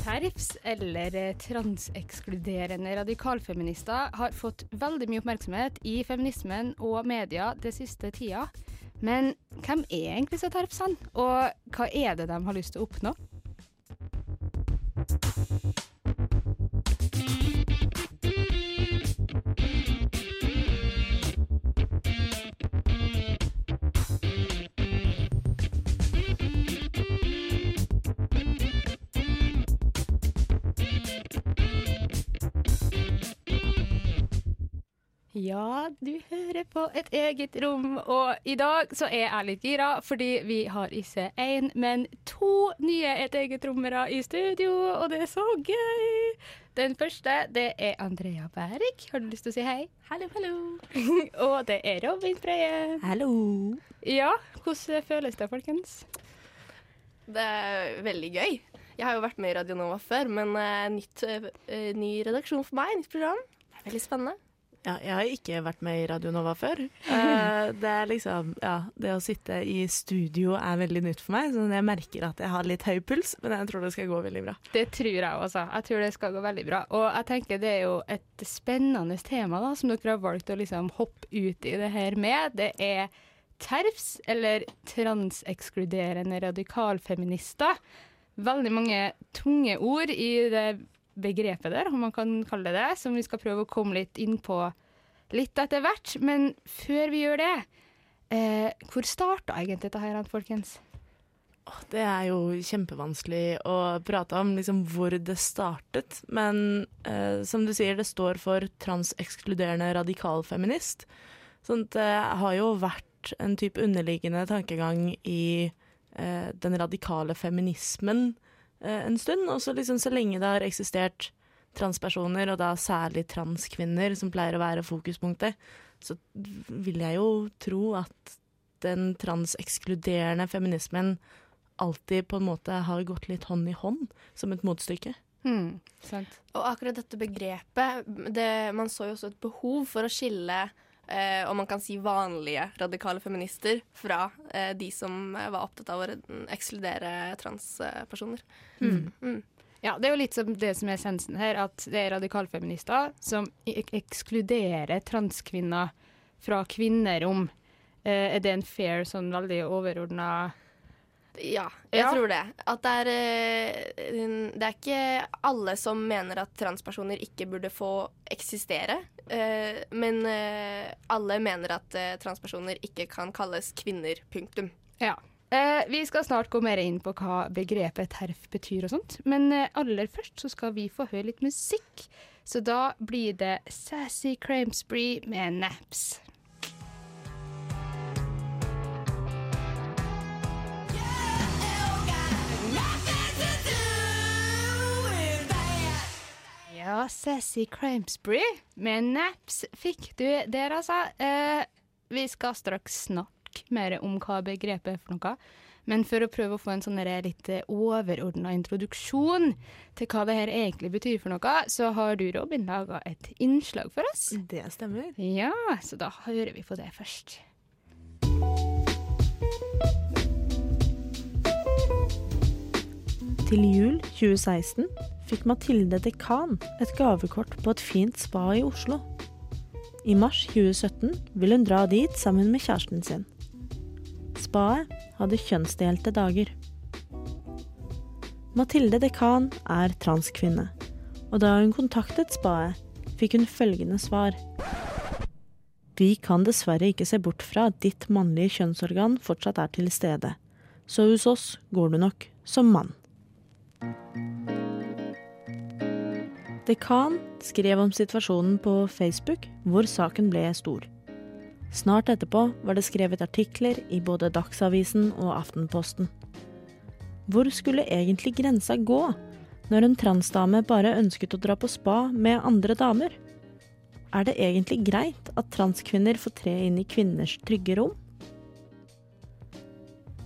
TERFs, eller eh, transekskluderende radikalfeminister, har fått veldig mye oppmerksomhet i feminismen og media det siste tida. Men hvem er egentlig disse TERFsene, og hva er det de har lyst til å oppnå? Ja, du hører på et eget rom, og i dag så er jeg litt gira, fordi vi har ikke én, men to nye Et eget rommere i studio, og det er så gøy! Den første, det er Andrea Berg. Har du lyst til å si hei? Hallo, hallo. og det er Robin Breie. Hallo. Ja, hvordan føles det, folkens? Det er veldig gøy. Jeg har jo vært med i Radio Nova før, men uh, nytt, uh, ny redaksjon for meg, nytt program. Det er veldig spennende. Ja, jeg har ikke vært med i Radio Nova før. Eh, det er liksom Ja, det å sitte i studio er veldig nytt for meg, så jeg merker at jeg har litt høy puls, men jeg tror det skal gå veldig bra. Det tror jeg også. Jeg tror det skal gå veldig bra. Og jeg tenker det er jo et spennende tema da, som dere har valgt å liksom hoppe ut i det her med. Det er TERFs, eller transekskluderende radikalfeminister. Veldig mange tunge ord i det begrepet der, om man kan kalle det det, som vi skal prøve å komme litt inn på litt etter hvert. Men før vi gjør det, eh, hvor starta egentlig dette her, folkens? Det er jo kjempevanskelig å prate om liksom hvor det startet, men eh, som du sier, det står for transekskluderende radikalfeminist. Sånn det har jo vært en type underliggende tankegang i eh, den radikale feminismen eh, en stund. Og så liksom så lenge det har eksistert transpersoner, og da særlig transkvinner, som pleier å være fokuspunktet, så vil jeg jo tro at den transekskluderende feminismen alltid på en måte har gått litt hånd i hånd, som et motstykke. Mm. Og akkurat dette begrepet det, Man så jo også et behov for å skille eh, om man kan si vanlige radikale feminister fra eh, de som eh, var opptatt av å ekskludere transpersoner. Mm. Mm. Ja, det er jo litt som det som er essensen her, at det er radikalfeminister som ek ekskluderer transkvinner fra kvinnerom. Eh, er det en fair, sånn veldig overordna Ja, jeg Ja. tror det. At det er eh, Det er ikke alle som mener at transpersoner ikke burde få eksistere. eh, men eh, alle mener at transpersoner ikke kan kalles kvinner. Punktum. Ja. Vi skal snart gå mer inn på hva begrepet terf betyr og sånt, men aller først så skal vi få høre litt musikk. Så da blir det Sassy Crime Spree med Naps. Ja, Sassy Cramesbury med Naps fikk du der, altså. Eh, vi skal straks snakke mer om hva begrepet er for noe. Men for å prøve å få en sånn litt overordna introduksjon til hva det her egentlig betyr for noe, så har du, Robin, laga et innslag for oss. Det stemmer. Ja, så da hører vi på det først. Til jul 2016 fikk Mathilde Dekan et gavekort på et fint spa i Oslo. I mars 2017 vil hun dra dit sammen med kjæresten sin. Spaet hadde kjønnsdelte dager. Mathilde Dekan er transkvinne, og da hun kontaktet spaet, fikk hun følgende svar. Vi kan dessverre ikke se bort fra at ditt mannlige kjønnsorgan fortsatt er til stede, så hos oss går du nok som mann. Dekan skrev om situasjonen på Facebook, hvor saken ble stor. Snart etterpå var det skrevet artikler i både Dagsavisen og Aftenposten. Hvor skulle egentlig grensa gå, når en transdame bare ønsket å dra på spa med andre damer? er det egentlig greit at transkvinner får tre inn i kvinners trygge rom?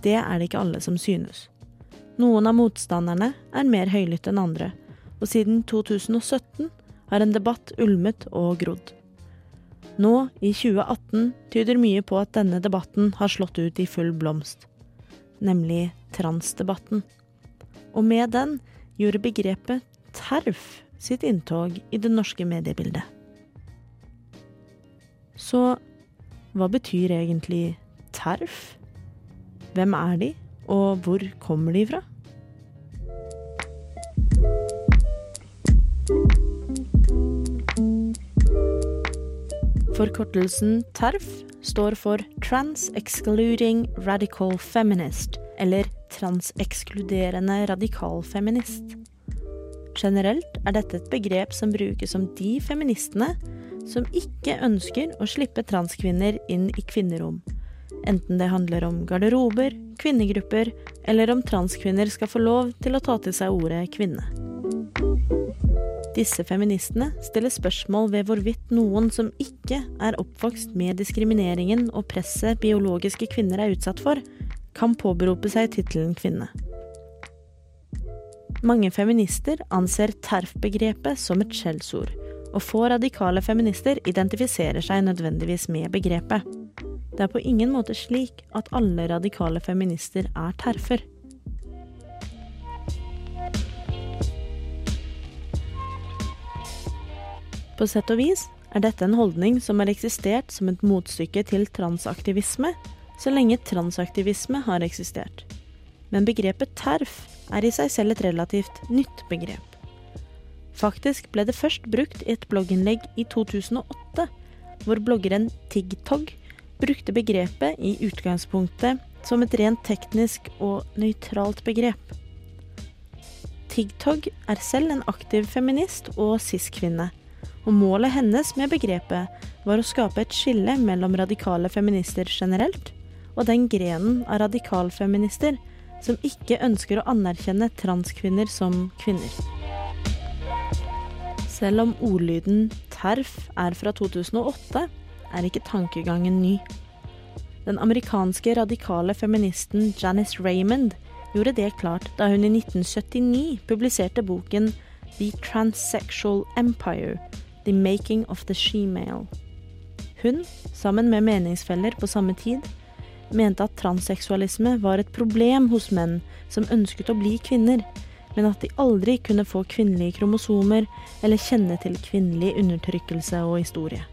Det er det ikke alle som synes. Noen av motstanderne er mer høylytte enn andre, og siden 2017 har en debatt ulmet og grodd. Nå, i 2018, tyder mye på at denne debatten har slått ut i full blomst, nemlig transdebatten. Og med den gjorde begrepet TERF sitt inntog i det norske mediebildet. Så hva betyr egentlig TERF? Hvem er de, og hvor kommer de fra? Forkortelsen TERF står for Trans-Excluding Radical Feminist, eller transekskluderende radikalfeminist. Generelt er dette et begrep som brukes om de feministene som ikke ønsker å slippe transkvinner inn i kvinnerom. Enten det handler om garderober, kvinnegrupper, eller om transkvinner skal få lov til å ta til seg ordet kvinne. Disse feministene stiller spørsmål ved hvorvidt noen som ikke er oppvokst med diskrimineringen og presset biologiske kvinner er utsatt for, kan påberope seg tittelen kvinne. Mange feminister anser TERF-begrepet som et skjellsord, og få radikale feminister identifiserer seg nødvendigvis med begrepet. Det er på ingen måte slik at alle radikale feminister er terfer. På sett og vis er dette en holdning som har eksistert som et motstykke til transaktivisme, så lenge transaktivisme har eksistert. Men begrepet TERF er i seg selv et relativt nytt begrep. Faktisk ble det først brukt i et blogginnlegg i 2008, hvor bloggeren TigTog brukte begrepet i utgangspunktet som et rent teknisk og nøytralt begrep. TigTog er selv en aktiv feminist og cis-kvinne, og målet hennes med begrepet var å skape et skille mellom radikale feminister generelt og den grenen av radikalfeminister som ikke ønsker å anerkjenne transkvinner som kvinner. Selv om ordlyden TERF er fra 2008, er ikke tankegangen ny. Den amerikanske radikale feministen Janice Raymond gjorde det klart da hun i 1979 publiserte boken The Transsexual Empire The Making of the Shemale. Hun, sammen med meningsfeller på samme tid, mente at transseksualisme var et problem hos menn som ønsket å bli kvinner, men at de aldri kunne få kvinnelige kromosomer eller kjenne til kvinnelig undertrykkelse og historie.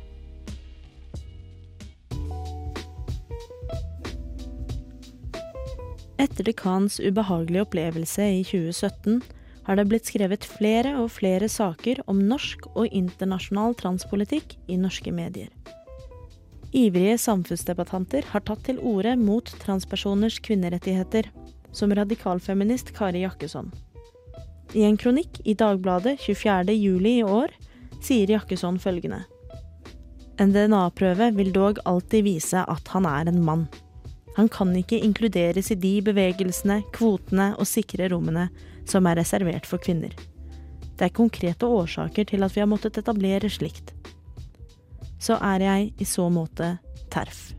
Etter dekans ubehagelige opplevelse i 2017 har det blitt skrevet flere og flere saker om norsk og internasjonal transpolitikk i norske medier. Ivrige samfunnsdebattanter har tatt til orde mot transpersoners kvinnerettigheter, som radikalfeminist Kari Jakkesson. I en kronikk i Dagbladet 24.07 i år sier Jakkesson følgende. En DNA-prøve vil dog alltid vise at han er en mann. Han kan ikke inkluderes i de bevegelsene, kvotene og sikre rommene som er reservert for kvinner. Det er konkrete årsaker til at vi har måttet etablere slikt. Så er jeg i så måte TERF.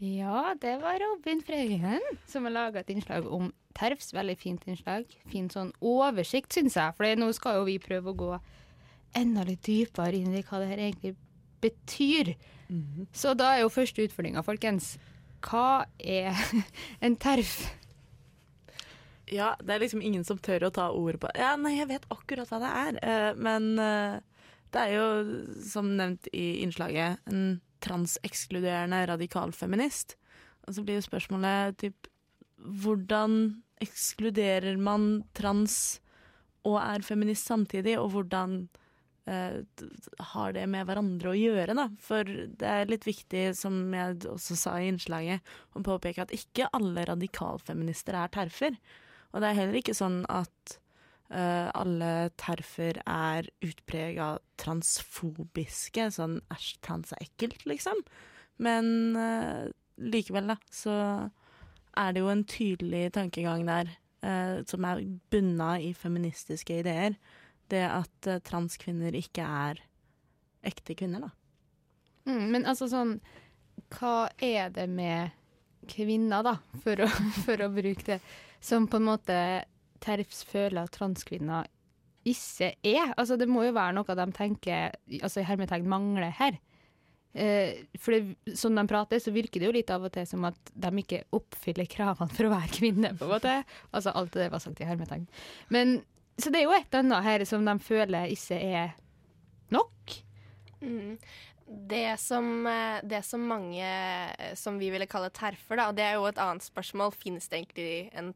Ja, det var Robin Frøyen som har laga et innslag om TERFs. Veldig fint innslag. Fin sånn oversikt, syns jeg. For nå skal jo vi prøve å gå enda litt dypere inn i hva det her egentlig betyr. Så da er jo første utfordringa, folkens. Hva er en TERF? Ja, det er liksom ingen som tør å ta ordet på Ja, nei, jeg vet akkurat hva det er. eh, men eh, det er jo, som nevnt i innslaget, en transekskluderende radikalfeminist. Og så blir jo spørsmålet typ Hvordan ekskluderer man trans og er feminist samtidig, og hvordan eh, har det med hverandre å gjøre, da? For det er litt viktig, som jeg også sa i innslaget, å påpeke at ikke alle radikalfeminister er terfer. Og det er heller ikke sånn at uh, alle terfer er utprega transfobiske, sånn æsj, trans er ekkelt, liksom. Men uh, likevel, da, så er det jo en tydelig tankegang der Uh, som er bunna i feministiske ideer. Det at eh, transkvinner ikke er ekte kvinner, da. Mm, men altså sånn Hva er det med kvinner, da, for å, for å bruke det, som på en måte Terps føler at transkvinner ikke er? Altså Det må jo være noe de tenker altså i hermetegn mangler her. Eh, for det, sånn de prater, så virker det jo litt av og til som at de ikke oppfyller kravene for å være kvinne. på en måte. Altså Alt det der var sagt i hermetegn. Men, så det er jo et annet her som de føler ikke er nok. Mm. Det som, eh, det som mange eh, som vi ville kalle terfer, da, og det er jo et annet spørsmål, finnes det egentlig en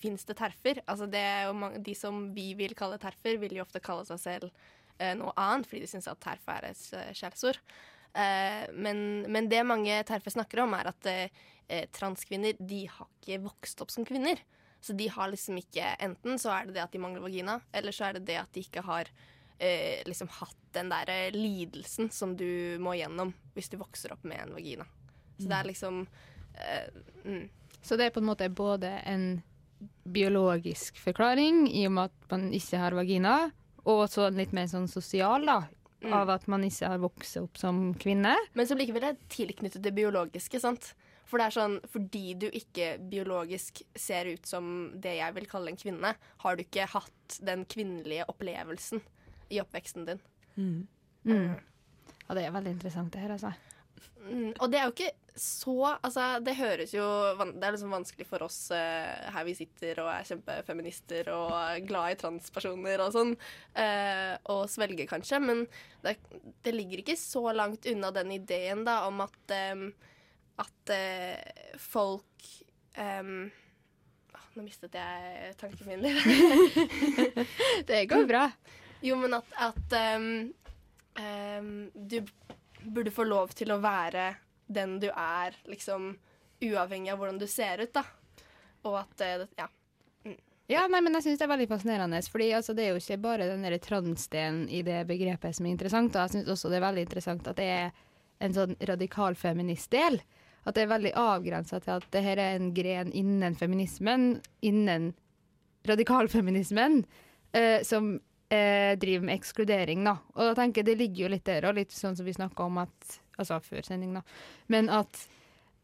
Fins det terfer? Altså det mange, de som vi vil kalle terfer, vil jo ofte kalle seg selv eh, noe annet, fordi de syns at terf er et eh, skjellsord. Eh, men, men, det mange terfer snakker om, er at eh, transkvinner de har ikke vokst opp som kvinner. Så de har liksom ikke Enten så er det det at de mangler vagina, eller så er det det at de ikke har eh, liksom hatt den der eh, lidelsen som du må gjennom hvis du vokser opp med en vagina. Så det er liksom eh, mm. Så det er på en måte både en biologisk forklaring, i og med at man ikke har vagina, og så litt mer sånn sosial, da. Mm. Av at man ikke har vokst opp som kvinne. Men som likevel er tilknyttet det biologiske, sant. For det er sånn, fordi du ikke biologisk ser ut som det jeg vil kalle en kvinne, har du ikke hatt den kvinnelige opplevelsen i oppveksten din. Mm. Mm. Og det er veldig interessant det her, altså. Mm, og det er jo ikke så Altså, det høres jo Det er liksom vanskelig for oss uh, her vi sitter og er kjempefeminister og glad i transpersoner og sånn, uh, å svelge, kanskje. Men det, det, ligger ikke så langt unna den ideen, da, om at um, at uh, folk um, Nå mistet jeg tanken min litt. det går bra. Jo, men at, at um, um, du burde få lov til å være den du er, liksom uavhengig av hvordan du ser ut, da. Og at uh, Ja. Mm. Ja, nei, men jeg syns det er veldig fascinerende. fordi altså, Det er jo ikke bare den transdelen i det begrepet som er interessant. Og Jeg syns også det er veldig interessant at det er en sånn radikal feministdel. At det er veldig avgrensa til at det her er en gren innen feminismen, innen radikalfeminismen, eh, som eh, driver med ekskludering, da. Og da tenker jeg det ligger jo litt der, og litt sånn som vi snakka om at Altså før sending, da. Men at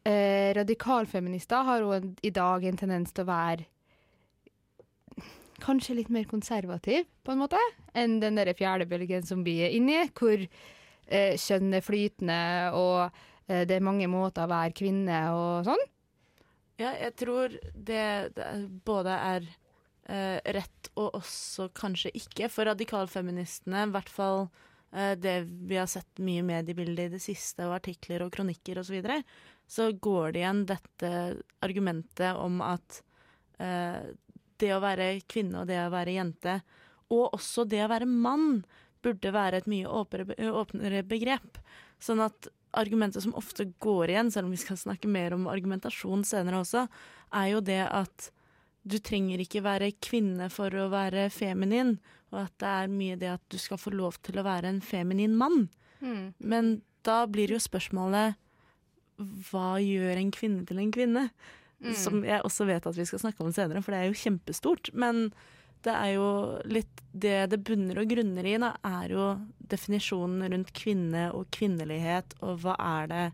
eh, radikalfeminister har jo i dag en tendens til å være kanskje litt mer konservativ, på en måte, enn den derre fjerde bølgen som vi er inni, hvor eh, kjønn er flytende, og det er mange måter å være kvinne og sånn. Ja, jeg tror det, både er eh, rett og også kanskje ikke. For radikalfeministene, i hvert fall eh, det vi har sett mye mediebilde i det siste, og artikler og kronikker osv., så, videre, så går det igjen dette argumentet om at eh, det å være kvinne og det å være jente, og også det å være mann, burde være et mye åpnere begrep. Sånn at argumentet som ofte går igjen, selv om vi skal snakke mer om argumentasjon senere også, er jo det at du trenger ikke være kvinne for å være feminin, og at det er mye det at du skal få lov til å være en feminin mann. Mm. Men da blir jo spørsmålet hva gjør en kvinne til en kvinne? Mm. Som jeg også vet at vi skal snakke om senere, for det er jo kjempestort. Men det er jo litt det det bunner og grunner i, da, er jo definisjonen rundt kvinne og kvinnelighet, og hva er det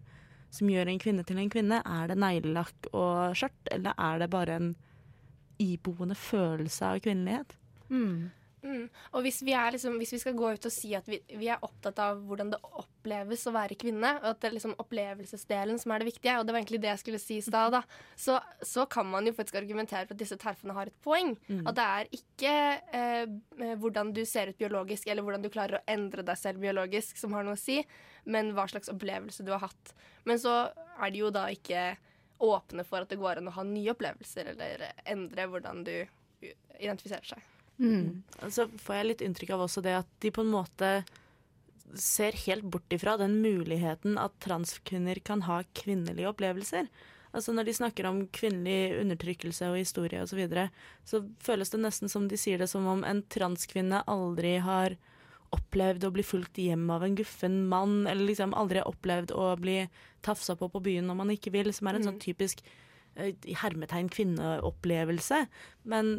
som gjør en kvinne til en kvinne? Er det neglelakk og skjørt, eller er det bare en iboende følelse av kvinnelighet. Mm. Mm. Og hvis vi, liksom, hvis vi, skal gå ut og si at vi, vi, er opptatt av hvordan det oppleves å være kvinne, og at det er liksom opplevelsesdelen som er det viktige, og det var egentlig det jeg skulle si i stad, så, så, kan man jo faktisk argumentere for at disse terfene har et poeng. Mm. At det er ikke eh, hvordan du ser ut biologisk, eller hvordan du klarer å endre deg selv biologisk, som har noe å si, men hva slags opplevelse du har hatt. Men så er det jo da ikke åpne for at det går an å ha nye opplevelser, eller endre hvordan du identifiserer seg. Mm. Så får jeg litt inntrykk av også det at de på en måte ser helt bort ifra den muligheten at transkvinner kan ha kvinnelige opplevelser. Altså Når de snakker om kvinnelig undertrykkelse og historie osv., så, videre, så føles det nesten som de sier det som om en transkvinne aldri har opplevd å bli fulgt hjem av en guffen mann, eller liksom aldri har opplevd å bli tafsa på på byen når man ikke vil, som er en sånn mm. sånn typisk eh, hermetegn kvinneopplevelse, men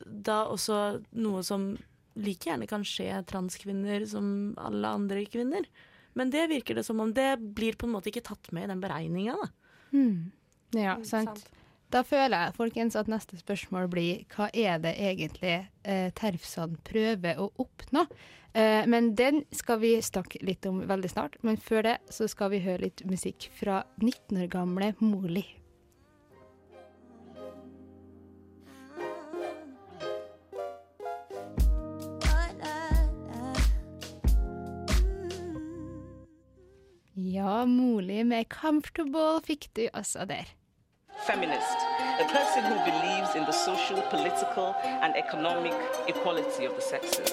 da også noe som like gjerne kan skje transkvinner som alle andre kvinner. Men det virker det som om det blir på en måte ikke tatt med i den beregninga, da. Mm. Ja, sant. sant. Da føler jeg folkens at neste spørsmål blir hva er det egentlig eh, Terfsand prøver å oppnå? Eh, men den skal vi snakke litt om veldig snart. Men før det så skal vi høre litt musikk fra 19 år gamle Moli. Ja, Moli med 'Comfortable' fikk du også der. feminist, a person who believes in the social, political, and economic equality of the sexes.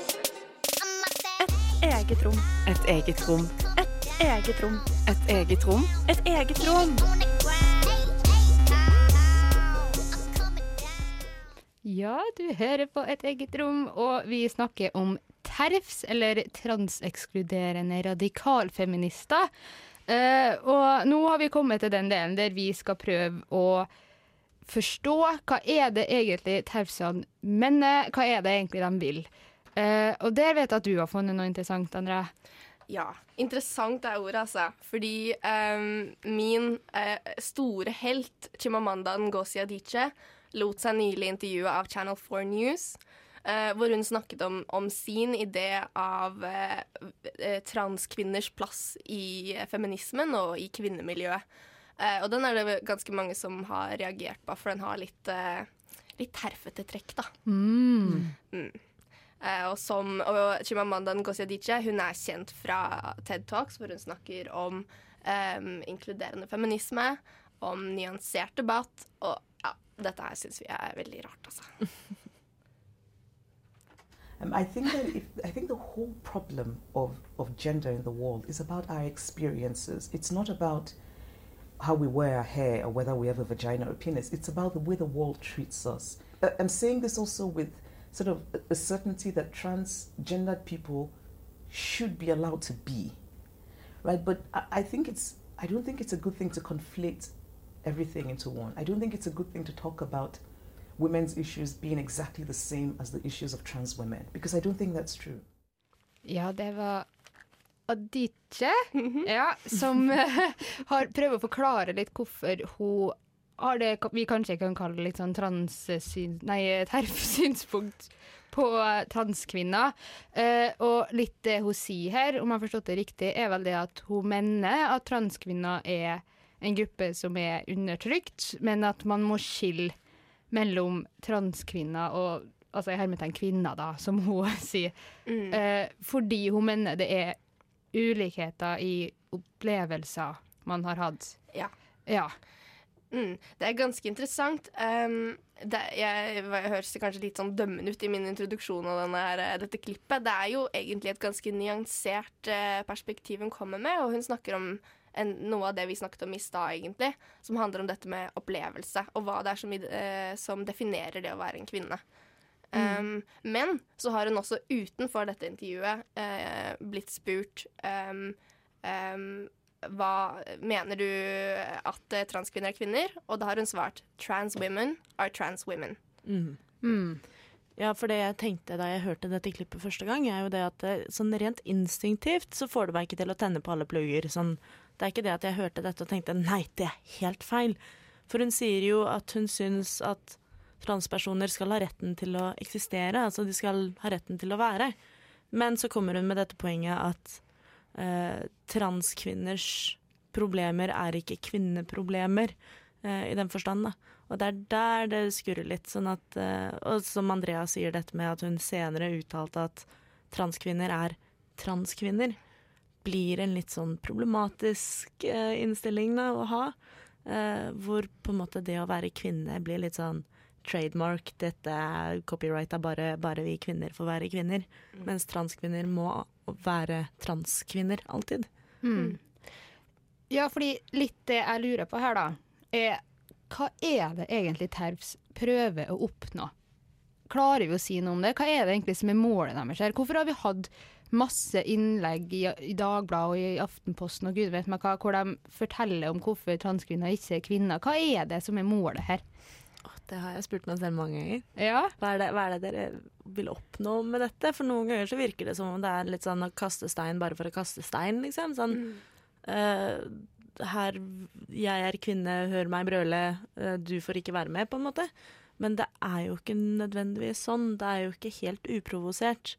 Eget rom. Et eget rom. Et Eget rom. Et eget rom. Et eget rom. Ja, du hører på Et eget rom, og vi snakker om TERFs, eller transekskluderende radikalfeminister. Uh, og nå har vi kommet til den delen der vi skal prøve å forstå hva er det egentlig TERFsene mener, hva er det egentlig de vil. Uh, og der vet jeg at du har funnet noe interessant, André. Ja, interessant er ordet, altså. Fordi um, min uh, store helt, Chimamanda Ngozi Adichie, lot seg nylig intervjue av Channel 4 News. Eh, hvor hun snakket om, om sin idé av eh, eh, transkvinners plass i eh, feminismen og i kvinnemiljøet. Eh, og den er det ganske mange som har reagert på, for den har litt, eh, litt terfete trekk, da. Mm. Eh, og, som, og Chimamanda Ngozi Adichie hun er kjent fra TED Talks, hvor hun snakker om inkluderende feminisme, om nyansert debatt. Og ja, dette her syns vi er veldig rart, altså. Um, I think that if, I think the whole problem of, of gender in the world is about our experiences. It's not about how we wear our hair or whether we have a vagina or a penis. It's about the way the world treats us. Uh, I'm saying this also with sort of a, certainty that transgendered people should be allowed to be, right? But I, I think it's I don't think it's a good thing to conflate everything into one. I don't think it's a good thing to talk about women's issues being exactly the same as the issues of trans women because I don't think that's true. Ja, det var Adiche, ja, som eh, har prøvd å forklare litt hvorfor hun har det vi kanskje kan kalle litt sånn transsyn... Nei, terfsynspunkt på eh, transkvinner. Eh, og litt det hun sier her, om jeg har forstått det riktig, er vel det at hun mener at transkvinner er en gruppe som er undertrykt, men at man må skille mellom transkvinner og altså i hermetegn kvinner, da, som hun sier. Mm. Eh, fordi hun mener det er ulikheter i opplevelser man har hatt. Ja. Ja. Mm, det er ganske interessant. Um, det, jeg, jeg høres kanskje litt sånn dømmende ut i min introduksjon av denne eh, dette klippet. Det er jo egentlig et ganske nyansert uh, perspektiv hun kommer med, og hun snakker om en, noe av det vi snakket om i stad, egentlig, som handler om dette med opplevelse, og hva det er som, eh, som definerer det å være en kvinne. Um, men så har hun også utenfor dette intervjuet eh, blitt spurt um, um, hva mener du at eh, transkvinner er kvinner? Og da har hun svart trans women are trans women. Mm. Mm. Ja, for det jeg tenkte da jeg hørte dette klippet første gang, er jo det at eh, sånn rent instinktivt så får det meg ikke til å tenne på alle plugger. Sånn, det er ikke det at jeg hørte dette og tenkte nei, det er helt feil. For hun sier jo at hun syns at transpersoner skal ha retten til å eksistere, altså de skal ha retten til å være. Men så kommer hun med dette poenget at eh, transkvinners problemer er ikke kvinneproblemer, eh, i den forstand, da. Og det er der det skurrer litt. Sånn at, eh, og som Andrea sier dette med at hun senere uttalte at transkvinner er transkvinner, blir en litt sånn problematisk eh, innstilling da, å ha. Eh, hvor på en måte det å være kvinne blir litt sånn trademark. Dette er copyright er bare, bare vi kvinner får være kvinner. Mens transkvinner må være transkvinner alltid. Mm. Ja, fordi litt det jeg lurer på her, da, er hva er det egentlig TERFs prøver å oppnå? Klarer vi å si noe om det? Hva er det egentlig som er målet deres her? Hvorfor har vi hatt masse innlegg i, i Dagbladet og i Aftenposten og gud vet meg hva, hvor de forteller om hvorfor transkvinner ikke er kvinner. Hva er det som er målet her? Det har jeg spurt meg selv mange ganger. Ja. Hva, er det, hva er det dere vil oppnå med dette? For noen ganger så virker det som om det er litt sånn å kaste stein bare for å kaste stein, liksom. Sånn eh, her Jeg er kvinne, hør meg brøle, uh, du får ikke være med, på en måte. Men det er jo ikke nødvendigvis sånn. Det er jo ikke helt uprovosert.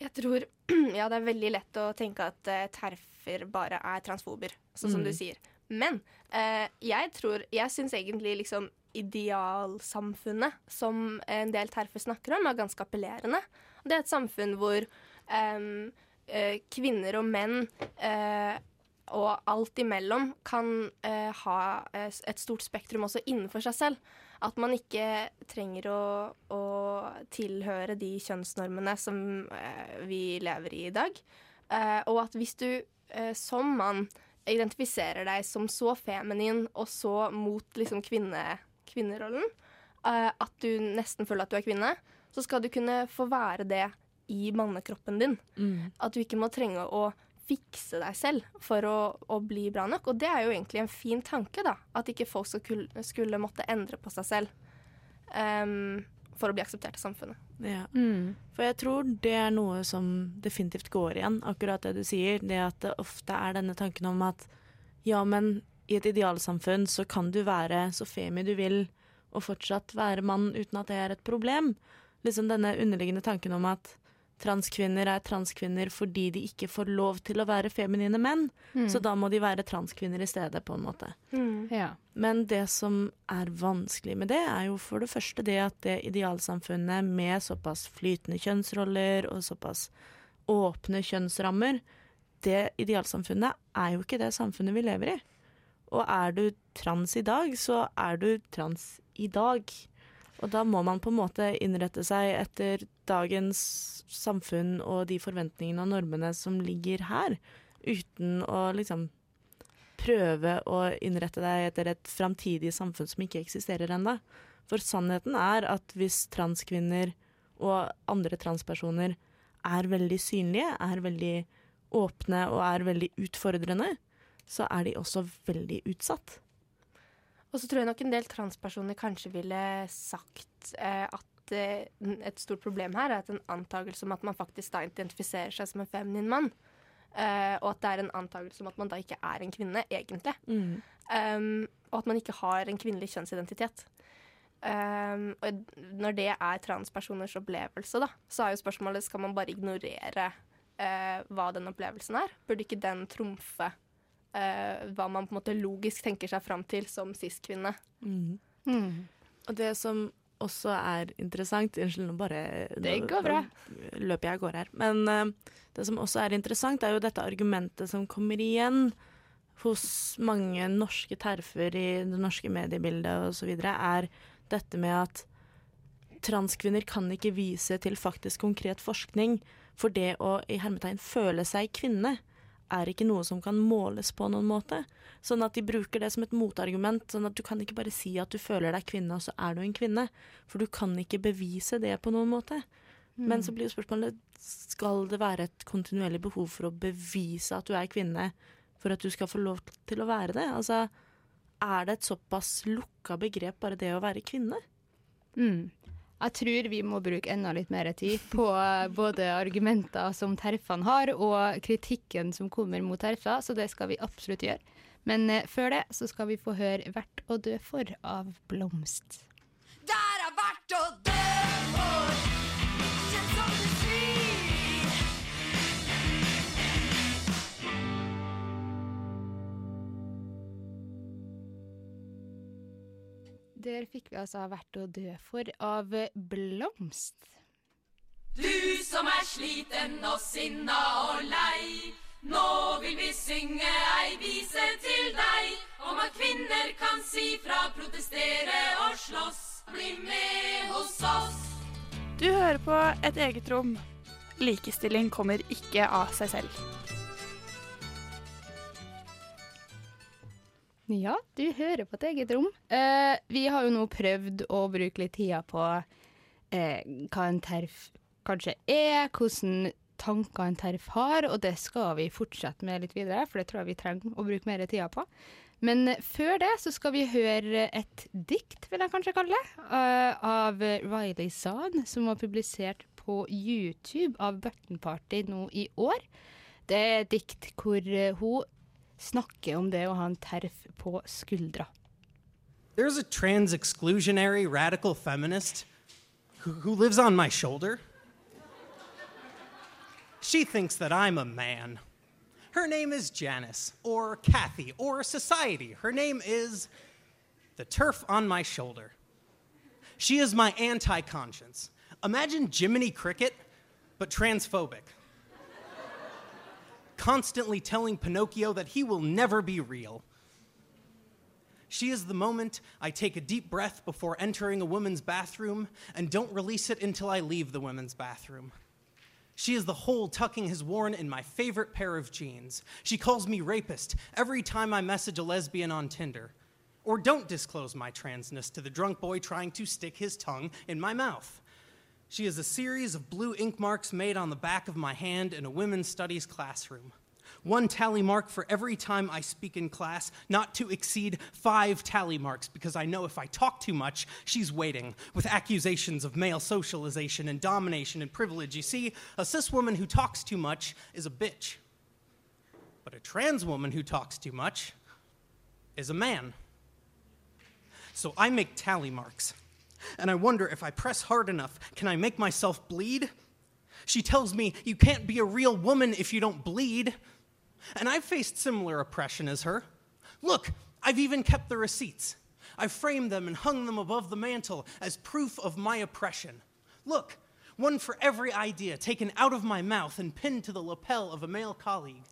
Jeg tror Ja, det er veldig lett å tenke at uh, terfer bare er transfober, sånn som Mm. du sier. Men uh, jeg tror Jeg syns egentlig liksom idealsamfunnet som en del terfer snakker om, er ganske appellerende. Det er et samfunn hvor um, uh, kvinner og menn og alt imellom kan ha et stort spektrum også innenfor seg selv. At man ikke trenger å, å tilhøre de kjønnsnormene som eh, vi lever i i dag. Eh, og at hvis du eh, som mann identifiserer deg som så feminin og så mot liksom kvinne, kvinnerollen eh, at du nesten føler at du er kvinne, så skal du kunne få være det i mannekroppen din. At du ikke må trenge å fikse deg selv for å, å bli bra nok. Og det er jo egentlig en fin tanke, da. At ikke folk skulle, skulle måtte endre på seg selv um, for å bli akseptert av samfunnet. Ja. For jeg tror det er noe som definitivt går igjen, akkurat det du sier. Det at det ofte er denne tanken om at ja, men i et idealsamfunn så kan du være så femi du vil og fortsatt være mann uten at det er et problem. Liksom denne underliggende tanken om at transkvinner er transkvinner fordi de ikke får lov til å være feminine menn. Mm. Så da må de være transkvinner i stedet, på en måte. Ja. Men det som er vanskelig med det, er jo for det første det at det idealsamfunnet med såpass flytende kjønnsroller og såpass åpne kjønnsrammer, det idealsamfunnet er jo ikke det samfunnet vi lever i. Og er du trans i dag, så er du trans i dag. Og da må man på en måte innrette seg etter dagens samfunn og de forventningene og normene som ligger her, uten å liksom prøve å innrette deg etter et framtidig samfunn som ikke eksisterer ennå. For sannheten er at hvis transkvinner og andre transpersoner er veldig synlige, er veldig åpne og er veldig utfordrende, så er de også veldig utsatt. Og så tror jeg nok en del transpersoner kanskje ville sagt eh, at eh, et stort problem her er at en antakelse om at man faktisk da identifiserer seg som en feminin mann. Uh, og at det er en antakelse om at man da ikke er en kvinne, egentlig. Um, og at man ikke har en kvinnelig kjønnsidentitet. Um, og når det er transpersoners opplevelse, da, så er jo spørsmålet skal man bare ignorere uh, hva den opplevelsen er. Burde ikke den trumfe uh, hva man på en måte logisk tenker seg fram til som cis-kvinne? Og det som også er interessant Unnskyld, nå bare Det går bra. Løper jeg av gårde her. Men uh, det som også er interessant, er jo dette argumentet som kommer igjen hos mange norske terfer i det norske mediebildet osv., er dette med at transkvinner kan ikke vise til faktisk konkret forskning, for det å i hermetegn føle seg kvinne er ikke noe som kan måles på noen måte. Sånn at de bruker det som et motargument. Sånn at du kan ikke bare si at du føler deg kvinne, og så er du en kvinne. For du kan ikke bevise det på noen måte. Men så blir jo spørsmålet skal det være et kontinuerlig behov for å bevise at du er kvinne for at du skal få lov til å være det? Altså, er det et såpass lukka begrep, bare det å være kvinne? Mm. Jeg tror vi må bruke enda litt mer tid på både argumenter som terfene har, og kritikken som kommer mot Terfa, så det skal vi absolutt gjøre. Men eh, før det så skal vi få høre 'Verdt å dø for' av Blomst. Der er verdt å dø for, Der fikk vi altså 'Verdt å dø for' av Blomst. Du som er sliten og sinna og lei. Nå vil vi synge ei vise til deg om at kvinner kan si fra, protestere og slåss. Bli med hos oss. Du hører på Et eget rom. Likestilling kommer ikke av seg selv. Ja, du hører på et eget rom. Eh, vi har jo nå prøvd å bruke litt tida på eh, hva en terf kanskje er, hvordan tanker en TERF har, og det skal vi fortsette med litt videre, for det tror jeg vi trenger å bruke mer tida på. Men før det så skal vi høre et dikt, vil jeg kanskje kalle det, eh, av Riley Zahn, som var publisert på YouTube av Burton Party nå i år. Det er et dikt hvor eh, hun om det å ha en TERF på skuldra. There's a trans exclusionary radical feminist who, who lives on my shoulder. She thinks that I'm a man. Her name is Janice, or Kathy, or Society. Her name is the turf on my shoulder. She is my anti conscience. Imagine Jiminy Cricket, but transphobic. Constantly telling Pinocchio that he will never be real. She is the moment I take a deep breath before entering a woman's bathroom and don't release it until I leave the women's bathroom. She is the hole tucking has worn in my favorite pair of jeans. She calls me rapist every time I message a lesbian on Tinder. Or don't disclose my transness to the drunk boy trying to stick his tongue in my mouth. She is a series of blue ink marks made on the back of my hand in a women's studies classroom. One tally mark for every time I speak in class, not to exceed five tally marks, because I know if I talk too much, she's waiting with accusations of male socialization and domination and privilege. You see, a cis woman who talks too much is a bitch. But a trans woman who talks too much is a man. So I make tally marks. And I wonder if I press hard enough, can I make myself bleed? She tells me you can't be a real woman if you don't bleed. And I've faced similar oppression as her. Look, I've even kept the receipts. I've framed them and hung them above the mantel as proof of my oppression. Look, one for every idea taken out of my mouth and pinned to the lapel of a male colleague.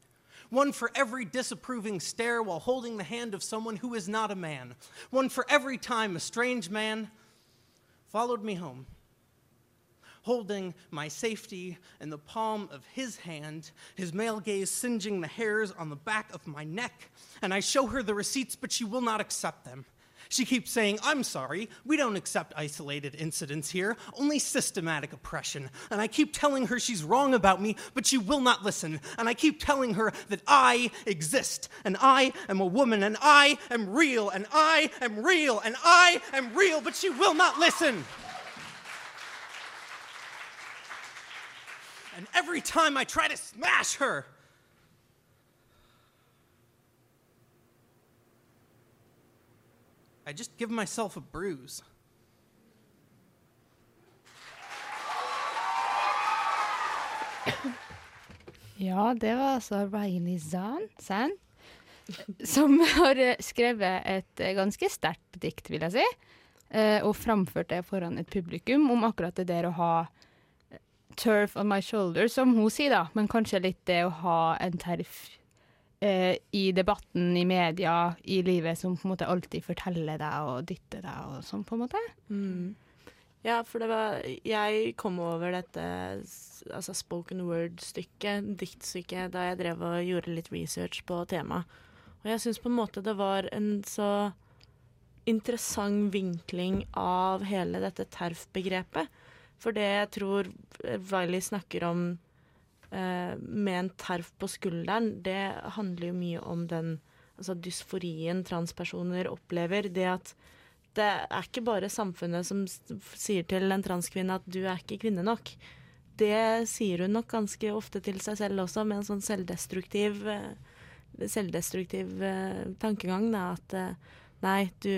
One for every disapproving stare while holding the hand of someone who is not a man. One for every time a strange man followed me home holding my safety in the palm of his hand, his male gaze singeing the hairs on the back of my neck. And I show her the receipts, but she will not accept them. She keeps saying, I'm sorry, we don't accept isolated incidents here, only systematic oppression. And I keep telling her she's wrong about me, but she will not listen. And I keep telling her that I exist, and I am a woman, and I am real, and I am real, and I am real, but she will not listen. And every time I try to smash her, I just give myself a bruise. Ja, det var altså Riley Zahn, Zahn som har skrevet et ganske sterkt dikt, vil jeg si, eh, og framført det foran et publikum om akkurat det der å ha eh, turf on my shoulder, som hun sier, da, men kanskje litt det å ha en terf eh, i debatten, i media, i livet, som på en måte alltid forteller deg og dytter deg og sånn, på en måte. Mm. Ja, for det var Jeg kom over dette altså spoken word-stykket, diktstykket, da jeg drev og gjorde litt research på temaet. Og jeg syns på en måte det var en så interessant vinkling av hele dette TERF-begrepet. For det jeg tror Riley snakker om med en TERF på skulderen, det handler jo mye om den altså dysforien transpersoner opplever. Det at det er ikke bare samfunnet som sier til en transkvinne at du er ikke kvinne nok. Det sier hun nok ganske ofte til seg selv også, med en sånn selvdestruktiv, eh, selvdestruktiv eh, tankegang. Da, at eh, nei, du,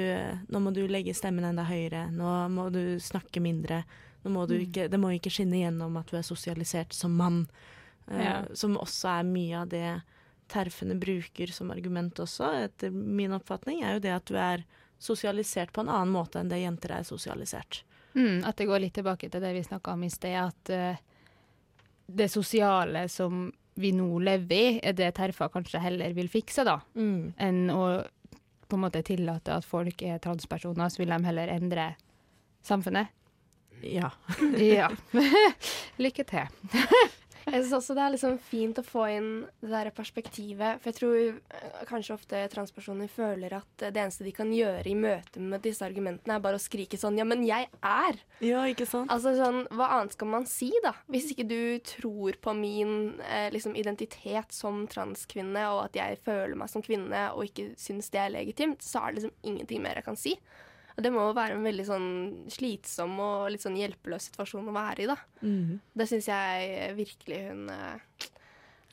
nå må du legge stemmen enda høyere, nå må du snakke mindre. Må du Mm. ikke, det må ikke skinne gjennom at du er sosialisert som mann. Eh, Ja. Som også er mye av det terfene bruker som argument også, etter min oppfatning, er jo det at du er sosialisert på en annen måte enn det jenter er sosialisert. Mm, at det går litt tilbake til det vi snakka om i sted, at uh, det sosiale som vi nå lever i, er det terfa kanskje heller vil fikse, da, Mm. enn å på en måte tillate at folk er transpersoner, så vil de heller endre samfunnet. Ja. ja. Lykke til. Jeg syns også det er liksom fint å få inn det der perspektivet. For jeg tror eh, kanskje ofte transpersoner føler at eh, det eneste de kan gjøre i møte med disse argumentene, er bare å skrike sånn Ja, men jeg er! Ja, ikke sant? Altså sånn, Hva annet skal man si, da? Hvis ikke du tror på min eh, liksom identitet som transkvinne, og at jeg føler meg som kvinne og ikke syns det er legitimt, så er det liksom ingenting mer jeg kan si. Og det må jo være en veldig sånn slitsom og litt sånn hjelpeløs situasjon å være i, da. Mm. Det syns jeg virkelig hun eh,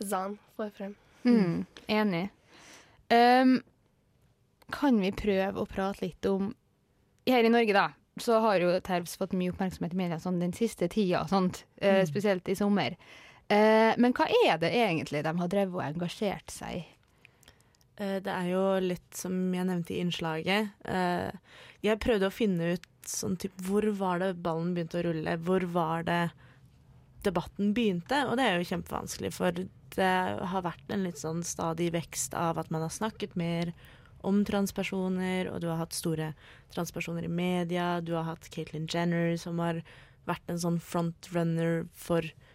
Zan får frem. Mm, enig. Um, kan vi prøve å prate litt om Her i Norge, da, så har jo Terps fått mye oppmerksomhet i media sånn, den siste tida, sånt, mm. uh, spesielt i sommer. Uh, men hva er det egentlig de har drevet og engasjert seg i? Eh, Det er jo litt som jeg nevnte i innslaget. Eh, Jeg prøvde å finne ut sånn typ, hvor var det ballen begynte å rulle, hvor var det debatten begynte, og det er jo kjempevanskelig, for det har vært en litt sånn stadig vekst av at man har snakket mer om transpersoner, og du har hatt store transpersoner i media, du har hatt Caitlyn Jenner som har vært en sånn frontrunner for eh,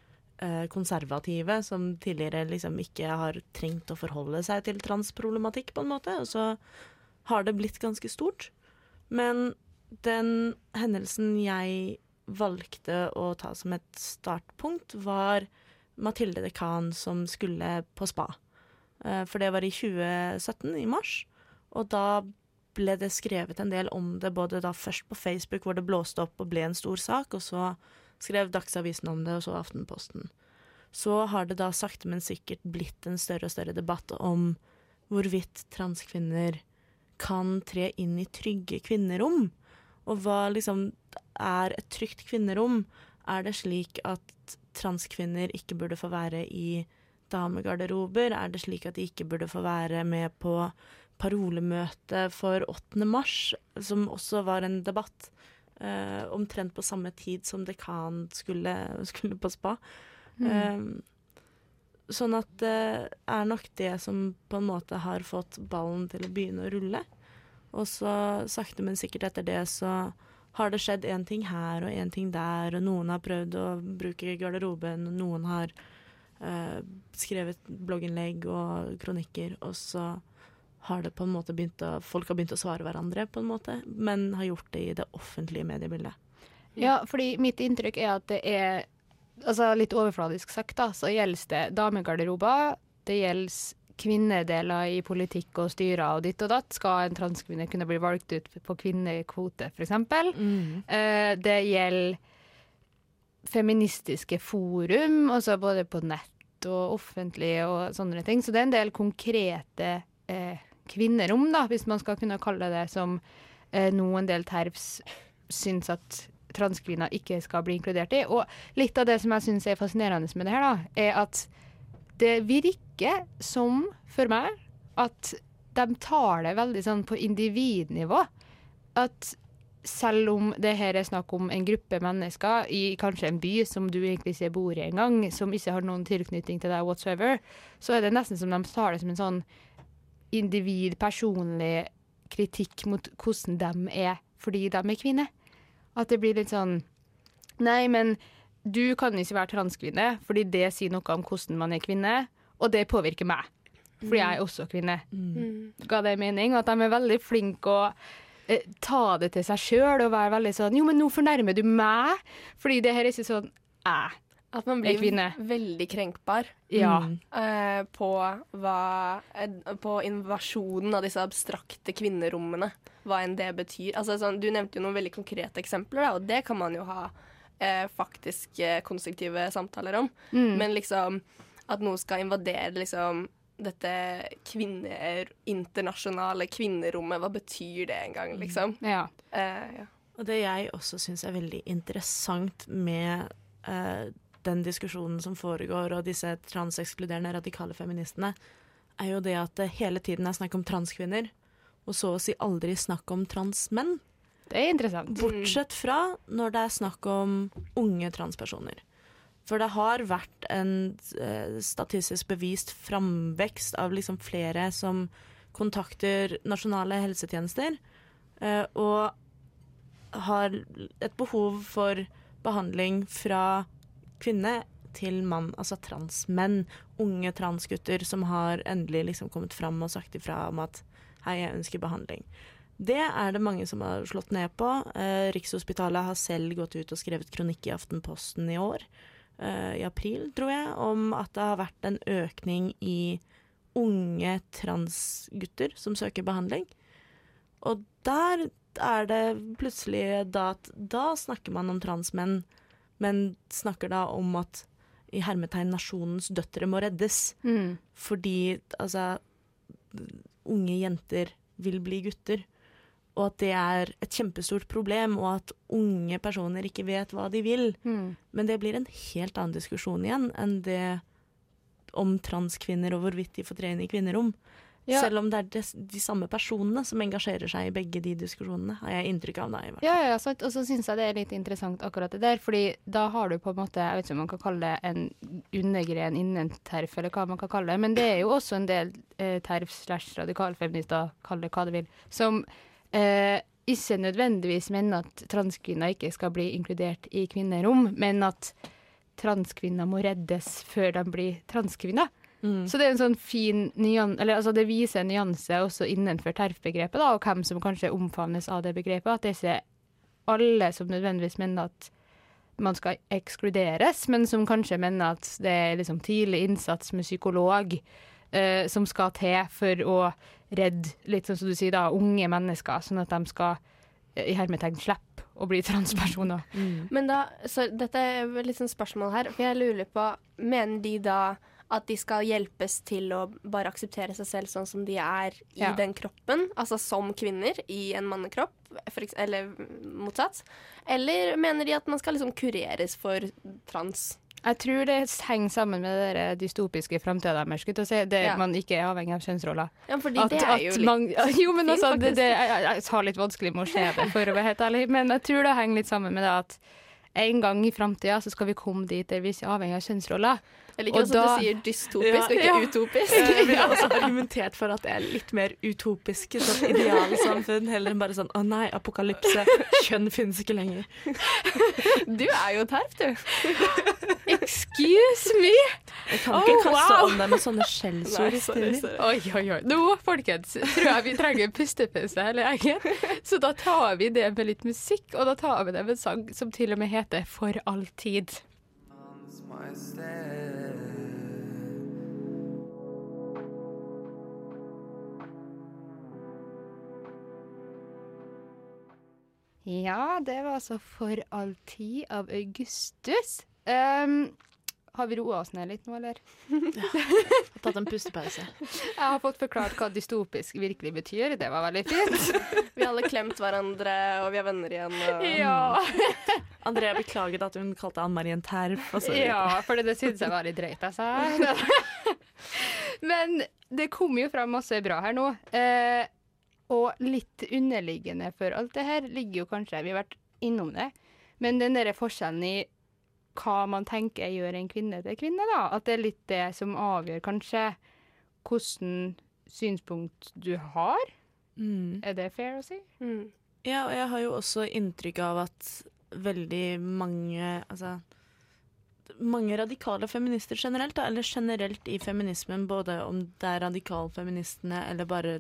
konservative som tidligere liksom ikke har trengt å forholde seg til transproblematikk, på en måte. Og så har det blitt ganske stort. Men den hendelsen jeg valgte å ta som et startpunkt, var Mathilde Dekan som skulle på spa. Eh, For det var i 2017, i mars. Og da ble det skrevet en del om det, både da først på Facebook, hvor det blåste opp og ble en stor sak, og så skrev Dagsavisen om det, og så Aftenposten. Så har det da sakte, men sikkert blitt en større og større debatt om hvorvidt transkvinner kan tre inn i trygge kvinnerom. Og hva liksom er et trygt kvinnerom? Er det slik at transkvinner ikke burde få være i damegarderober? Er det slik at de ikke burde få være med på parolemøte for 8. mars, som også var en debatt? Eh, omtrent på samme tid som dekan skulle, skulle på spa. Mm. Eh, sånn at det er nok det som på en måte har fått ballen til å begynne å rulle. Og så sakte, men sikkert etter det så har det skjedd én ting her og én ting der, og noen har prøvd å bruke garderoben, og noen har eh, skrevet blogginnlegg og kronikker, og så har det på en måte begynt å Folk har begynt å svare hverandre, på en måte, men har gjort det i det offentlige mediebildet. Ja, fordi mitt inntrykk er at det er altså litt overfladisk sagt, da, så gjelder det damegarderober, det gjelder kvinnedeler i politikk og styrer og ditt og datt. Skal en transkvinne kunne bli valgt ut på kvinnekvote, f.eks.? Mm. Eh, det gjelder feministiske forum, altså både på nett og offentlig og sånne ting. Så det er en del konkrete eh, kvinnerom, da, hvis man skal kunne kalle det som eh, noen del terps syns at transkvinner ikke skal bli inkludert i. Og litt av det som jeg syns er fascinerende med det her, da, er at det virker som, for meg, at de tar det veldig sånn på individnivå. At selv om det her er snakk om en gruppe mennesker i kanskje en by som du egentlig ikke bor i engang, som ikke har noen tilknytning til deg whatsoever, så er det nesten som de tar det som en sånn individ, personlig kritikk mot hvordan de er fordi de er kvinner. At det blir litt sånn Nei, men du kan ikke være transkvinne, fordi det sier noe om hvordan man er kvinne, og det påvirker meg. Fordi jeg er også kvinne. Mm. Ga det mening? At de er veldig flinke å eh, ta det til seg sjøl og være veldig sånn Jo, men nå fornærmer du meg, fordi det her er ikke sånn jeg At man blir veldig krenkbar Ja. eh, på, hva, på invasjonen av disse abstrakte kvinnerommene. Hva enn det betyr. Altså, sånn, du nevnte jo noen veldig konkrete eksempler, da, og det kan man jo ha eh, faktisk eh, konstruktive samtaler om. Mm. Men liksom at noe skal invadere liksom dette kvinner, internasjonale kvinnerommet, hva betyr det engang, liksom? Ja. Eh, ja. Og det jeg også syns er veldig interessant med eh, den diskusjonen som foregår, og disse transekskluderende radikale feministene, er jo det at det hele tiden er snakk om transkvinner, og så å si aldri snakk om transmenn. Det er interessant. Bortsett fra når det er snakk om unge transpersoner. For det har vært en eh, statistisk bevist framvekst av liksom flere som kontakter nasjonale helsetjenester, eh, og har et behov for behandling fra kvinne til mann, altså transmenn, unge transgutter som har endelig liksom kommet fram og sagt ifra om at hei, jeg ønsker behandling. Det er det mange som har slått ned på. Eh, Rikshospitalet har selv gått ut og skrevet kronikk i Aftenposten i år, eh, i april, tror jeg, om at det har vært en økning i unge transgutter som søker behandling. Og der er det plutselig da at da snakker man om transmenn, men snakker da om at i hermetegn nasjonens døtre må reddes. Mm. Fordi altså unge jenter vil bli gutter. Og at det er et kjempestort problem, og at unge personer ikke vet hva de vil. Mm. Men det blir en helt annen diskusjon igjen enn det om transkvinner og hvorvidt de får trene i kvinnerom. Ja. Selv om det er de, de samme personene som engasjerer seg i begge de diskusjonene, har jeg inntrykk av. det i hvert fall. Ja, ja, sant. Og så syns jeg det er litt interessant akkurat det der, fordi da har du på en måte, jeg vet ikke om man kan kalle det en undergren innen terf, eller hva man kan kalle det, men det er jo også en del eh, terf slash radikalfeminister, kall det hva du vil, som eh, ikke nødvendigvis mener at transkvinner ikke skal bli inkludert i kvinnerom, men at transkvinner må reddes før de blir transkvinner. Mm. Så det er en sånn fin nyan eller altså det viser en nyanse også innenfor TERF-begrepet, og hvem som kanskje omfavnes av det begrepet. At det er ikke alle som nødvendigvis mener at man skal ekskluderes, men som kanskje mener at det er liksom tidlig innsats med psykolog eh, som skal til for å redde, litt sånn som du sier da, unge mennesker, sånn at de skal eh, i hermetegn slippe å bli transpersoner. Men da, så dette er litt sånn spørsmål her, for jeg lurer på, mener de da at de skal hjelpes til å bare akseptere seg selv sånn som de er i Ja. den kroppen, altså som kvinner i en mannekropp, for eks- eller motsatt? Eller mener de at man skal liksom kureres for trans? Jeg tror det henger sammen med det dystopiske framtida deres. si. Det Ja. Man ikke er avhengig av kjønnsroller. Ja, fordi det er jo litt man, Jo, men altså, det, det, jeg, jeg har litt vanskelig med å se det, for å være helt ærlig. Men jeg tror det henger litt sammen med det at en gang i framtida så skal vi komme dit der vi ikke er avhengig av kjønnsroller. Jeg liker også at du sier dystopisk og ikke utopisk. Jeg ville også argumentert for at det er litt mer utopisk. Sånn idealsamfunn, heller enn bare sånn å nei, apokalypse, kjønn finnes ikke lenger. Du er jo terp, du. Excuse me! Jeg kan ikke Oh, kaste wow. om deg med sånne skjellsord i sorry, Oi, oi, oi. Nå, folkens, tror jeg vi trenger en pustepause hele gjengen. Så da tar vi det med litt musikk, og da tar vi det med en sang som til og med heter For alltid. Ja, det var altså For all tid av Augustus. Um, har vi roa oss ned litt nå, eller? Har tatt en pustepause. Jeg har fått forklart hva dystopisk virkelig betyr. Det var veldig fint. Vi har alle klemt hverandre, og vi er venner igjen. Og... Ja. Andrea beklaget at hun kalte Ann Marie en terp. ja, for det syns jeg var litt drøyt, altså. Men det kommer jo fram masse bra her nå. Eh, og litt underliggende for alt det her ligger jo kanskje Vi har vært innom det. Men den der forskjellen i hva man tenker gjør en kvinne til kvinne, da. At det er litt det som avgjør kanskje hvordan synspunkt du har. Mm. Er det fair å si? Mm. Ja, og jeg har jo også inntrykk av at veldig mange Altså mange radikale feminister generelt, da, eller generelt i feminismen, både om det er radikalfeministene eller bare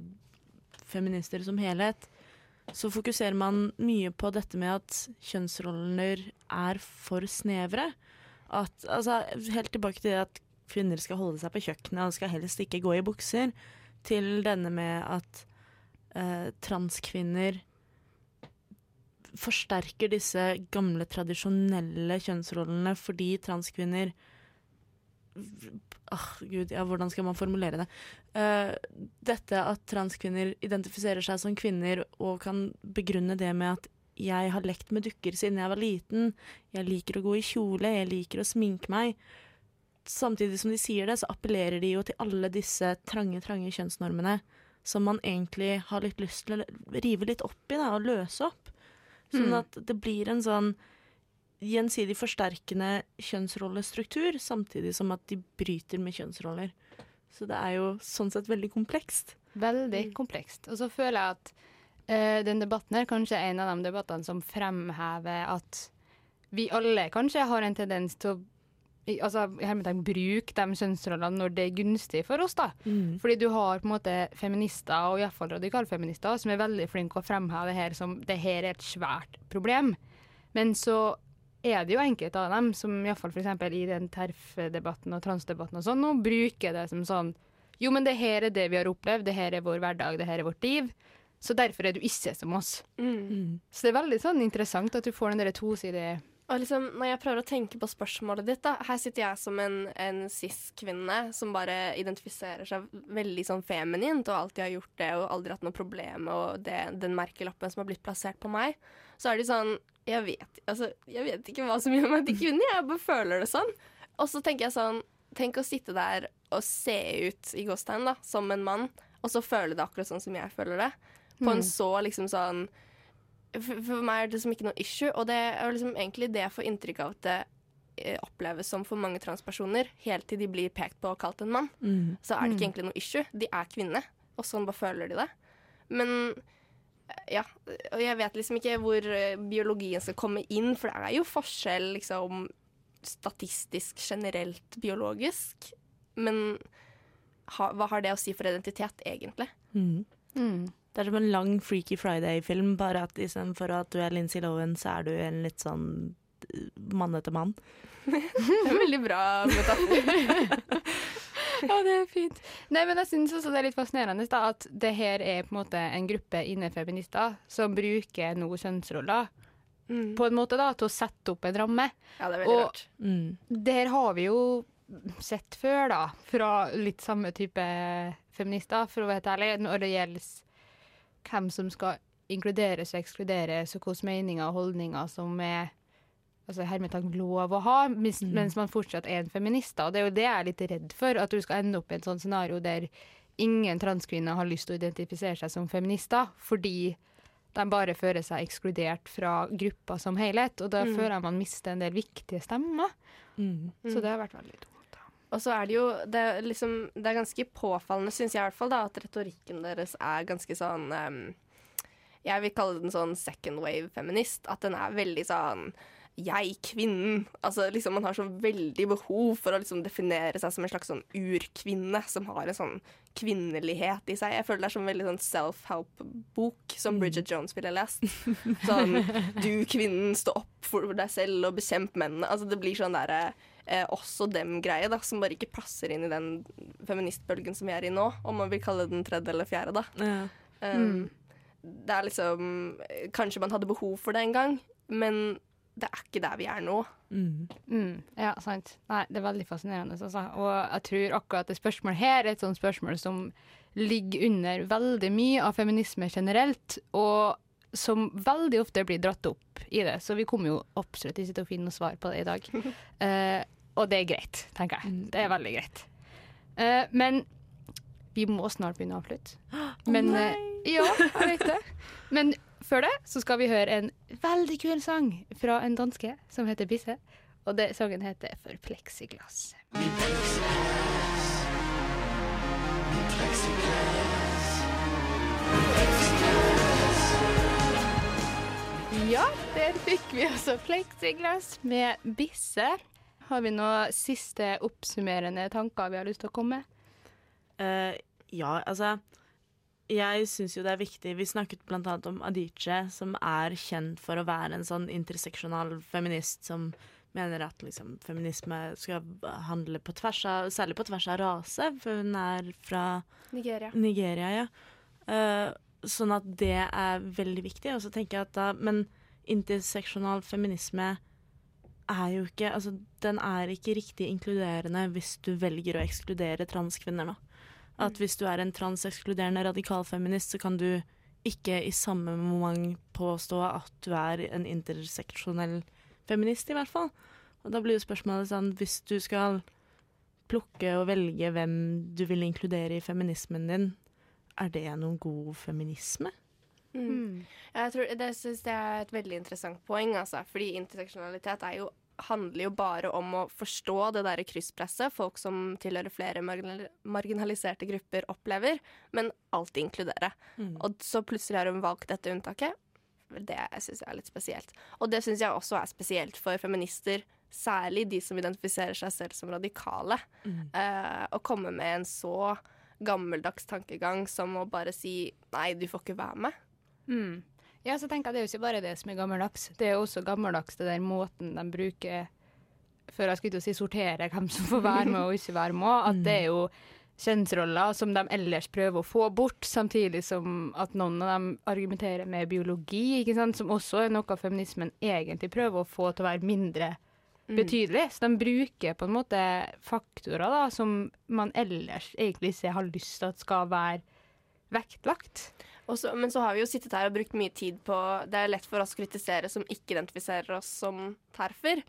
feminister som helhet, så fokuserer man mye på dette med at kjønnsroller er for snevre. At, altså, helt tilbake til det at kvinner skal holde seg på kjøkkenet og skal helst ikke gå i bukser, til denne med at eh, transkvinner forsterker disse gamle, tradisjonelle kjønnsrollene fordi transkvinner Åh, gud, ja, hvordan skal man formulere det? Eh, dette at transkvinner identifiserer seg som kvinner og kan begrunne det med at jeg har lekt med dukker siden jeg var liten, jeg liker å gå i kjole, jeg liker å sminke meg. Samtidig som de sier det, så appellerer de jo til alle disse trange, trange kjønnsnormene som man egentlig har litt lyst til å rive litt opp i da, og løse opp. Sånn Mm. at det blir en sånn gjensidig forsterkende kjønnsrollestruktur, samtidig som at de bryter med kjønnsroller. Så det er jo sånn sett veldig komplekst. Veldig komplekst. Og så føler jeg at uh, den debatten her kanskje er en av de debattene som fremhever at vi alle kanskje har en tendens til å altså, hermetegn, bruke de kjønnsrollene når det er gunstig for oss. da. Mm. Fordi du har på en måte feminister, og iallfall radikalfeminister, som er veldig flinke å fremheve det her som det her er et svært problem. Men så er det jo enkelte av dem som iallfall f.eks. i den TERF-debatten og transdebatten og sånn, nå bruker det som sånn Jo, men det her er det vi har opplevd, det her er vår hverdag, det her er vårt liv. Så derfor er du ikke som oss. Mm. Så det er veldig sånn interessant at du får den der tosidige Og liksom, når jeg prøver å tenke på spørsmålet ditt, da Her sitter jeg som en, en cis-kvinne som bare identifiserer seg veldig sånn feminint og alltid har gjort det og aldri hatt noe problem med den merkelappen som har blitt plassert på meg. Så er det sånn Jeg vet, altså, jeg vet ikke hva som gjør meg til kvinne, jeg bare føler det sånn. Og så tenker jeg sånn Tenk å sitte der og se ut i gåstegn da, som en mann, og så føle det akkurat sånn som jeg føler det. På en Mm. så liksom sånn for, for meg er det liksom ikke noe issue, og det er liksom egentlig det jeg får inntrykk av at det eh, oppleves som for mange transpersoner, helt til de blir pekt på og kalt en mann. Mm. Så er det ikke Mm. egentlig noe issue. De er kvinne, og sånn bare føler de det. Men ja, og jeg vet liksom ikke hvor eh, biologien skal komme inn, for det er jo forskjell liksom statistisk generelt biologisk. Men ha, hva har det å si for identitet, egentlig? Mm. Det er som en lang Freaky Friday-film, bare at istedenfor at du er Lindsay Lohan, så er du en litt sånn mann etter mann. Det er en veldig bra metafor. Ja, det er fint. Nei, men jeg syns også det er litt fascinerende da, at det her er på en måte en gruppe innefeminister som bruker nå kjønnsroller på en måte da, til å sette opp en ramme. Ja, det er veldig Og rart. Mm. der har vi jo sett før, da, fra litt samme type feminister, for å være helt ærlig, når det gjelder hvem som skal inkluderes og ekskluderes, og hvilke meninger og holdninger som er altså hermetegn lov å ha, mens, Mm. mens man fortsatt er en feminist. da. Og det er jo det jeg er litt redd for, at du skal ende opp i et sånt scenario der ingen transkvinner har lyst til å identifisere seg som feminister, fordi de bare føler seg ekskludert fra gruppa som helhet. Og da Mm. føler jeg man mister en del viktige stemmer. Mm. Så det har vært veldig dumt. Og så er det jo Det er, liksom, det er ganske påfallende, syns jeg i hvert fall, da, at retorikken deres er ganske sånn um, Jeg vil kalle den sånn second wave feminist. At den er veldig sånn jeg, kvinnen. Altså liksom Man har så veldig behov for å liksom definere seg som en slags sånn urkvinne som har en sånn kvinnelighet i seg. Jeg føler det er som en veldig sånn self-help-bok som Bridget Jones ville lest. Sånn du kvinnen, stå opp for deg selv og bekjemp mennene. Altså Det blir sånn derre eh, oss og dem-greie da som bare ikke passer inn i den feministbølgen som vi er i nå. Om man vil kalle den tredje eller fjerde, da. Ja. Um, Det er liksom Kanskje man hadde behov for det en gang, men det er ikke der vi er nå. Mm. Mm, ja, sant. Nei, det er veldig fascinerende. Altså. Og jeg tror akkurat det spørsmålet her er et sånt spørsmål som ligger under veldig mye av feminisme generelt, og som veldig ofte blir dratt opp i det. Så vi kommer jo absolutt ikke til å finne noe svar på det i dag. uh, og det er greit, tenker jeg. Det er veldig greit. Uh, men vi må snart begynne å avslutte. Men eh, ja, jeg vet det. Men før det så skal vi høre en veldig kul sang fra en danske som heter Bisse. Og det, sangen heter For plexiglass. Ja, der fikk vi altså plexiglass med Bisse. Har vi noen siste oppsummerende tanker vi har lyst til å komme med? Uh, ja, altså Jeg syns jo det er viktig Vi snakket annet om Adiche, som er kjent for å være en sånn interseksjonal feminist som mener at liksom, feminisme skal handle på tvers av Særlig på tvers av rase, for hun er fra Nigeria. Nigeria, ja. uh, sånn at det er veldig viktig. Og så tenker jeg at da Men interseksjonal feminisme er jo ikke Altså, den er ikke riktig inkluderende hvis du velger å ekskludere transkvinner, da. At hvis du er en transekskluderende radikalfeminist, så kan du ikke i samme moment påstå at du er en interseksjonell feminist, i hvert fall. Og da blir jo spørsmålet sånn, hvis du skal plukke og velge hvem du vil inkludere i feminismen din, er det noen god feminisme? Mm. Jeg tror, det syns jeg er et veldig interessant poeng, altså. Fordi interseksjonalitet er jo, handler jo bare om å forstå det derre krysspresset folk som tilhører flere marginaliserte grupper, opplever, men alltid inkludere. Mm. Og så plutselig har hun valgt dette unntaket. Det syns jeg er litt spesielt. Og det syns jeg også er spesielt for feminister særlig de som identifiserer seg selv som radikale, eh, å komme med en så gammeldags tankegang som å bare si nei, du får ikke være med. Mm. Ja, så tenker jeg Det er jo ikke bare det som er gammeldags. Det er jo også gammeldags det der måten de bruker for jeg skulle til å si sortere hvem som får være med og ikke være med. At det er jo kjønnsroller som de ellers prøver å få bort, samtidig som at noen av dem argumenterer med biologi, ikke sant? som også er noe feminismen egentlig prøver å få til å være mindre Mm. betydelig. Så de bruker på en måte faktorer da, som man ellers egentlig ikke har lyst til at skal være vektlagt. Og så- men så har vi jo sittet her og brukt mye tid på Det er lett for oss å kritisere som ikke identifiserer oss som terfer.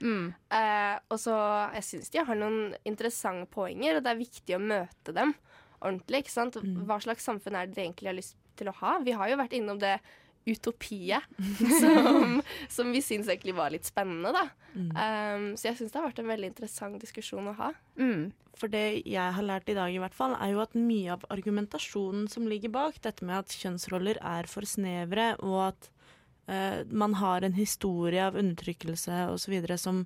Eh, og så Jeg syns de har noen interessante poenger, og det er viktig å møte dem ordentlig. ikke sant? Hva slags samfunn er det de egentlig har lyst til å ha? Vi har jo vært innom det utopiet som, som vi syns egentlig var litt spennende, da. Um, så jeg syns det har vært en veldig interessant diskusjon å ha. For det jeg har lært i dag, i hvert fall, er jo at mye av argumentasjonen som ligger bak, dette med at kjønnsroller er for snevre, og at uh, man har en historie av undertrykkelse osv. som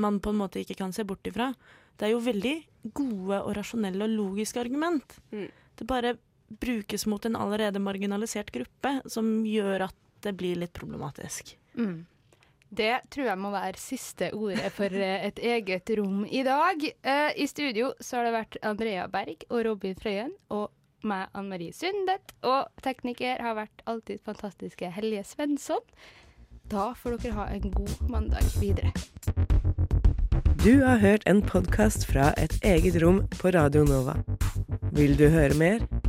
man på en måte ikke kan se bort ifra, det er jo veldig gode og rasjonelle og logiske argument. Det bare brukes mot en allerede marginalisert gruppe, som gjør at det blir litt problematisk. Mm. Det tror jeg må være siste ordet for eh, et eget rom i dag. Eh, I studio så har det vært Andrea Berg og Robin Frøyen og meg, Anne Marie Sundet. Og tekniker har vært alltid fantastiske Helje Svensson. Da får dere ha en god mandag videre. Du har hørt en podkast fra Et eget rom på Radio Nova. Vil du høre mer?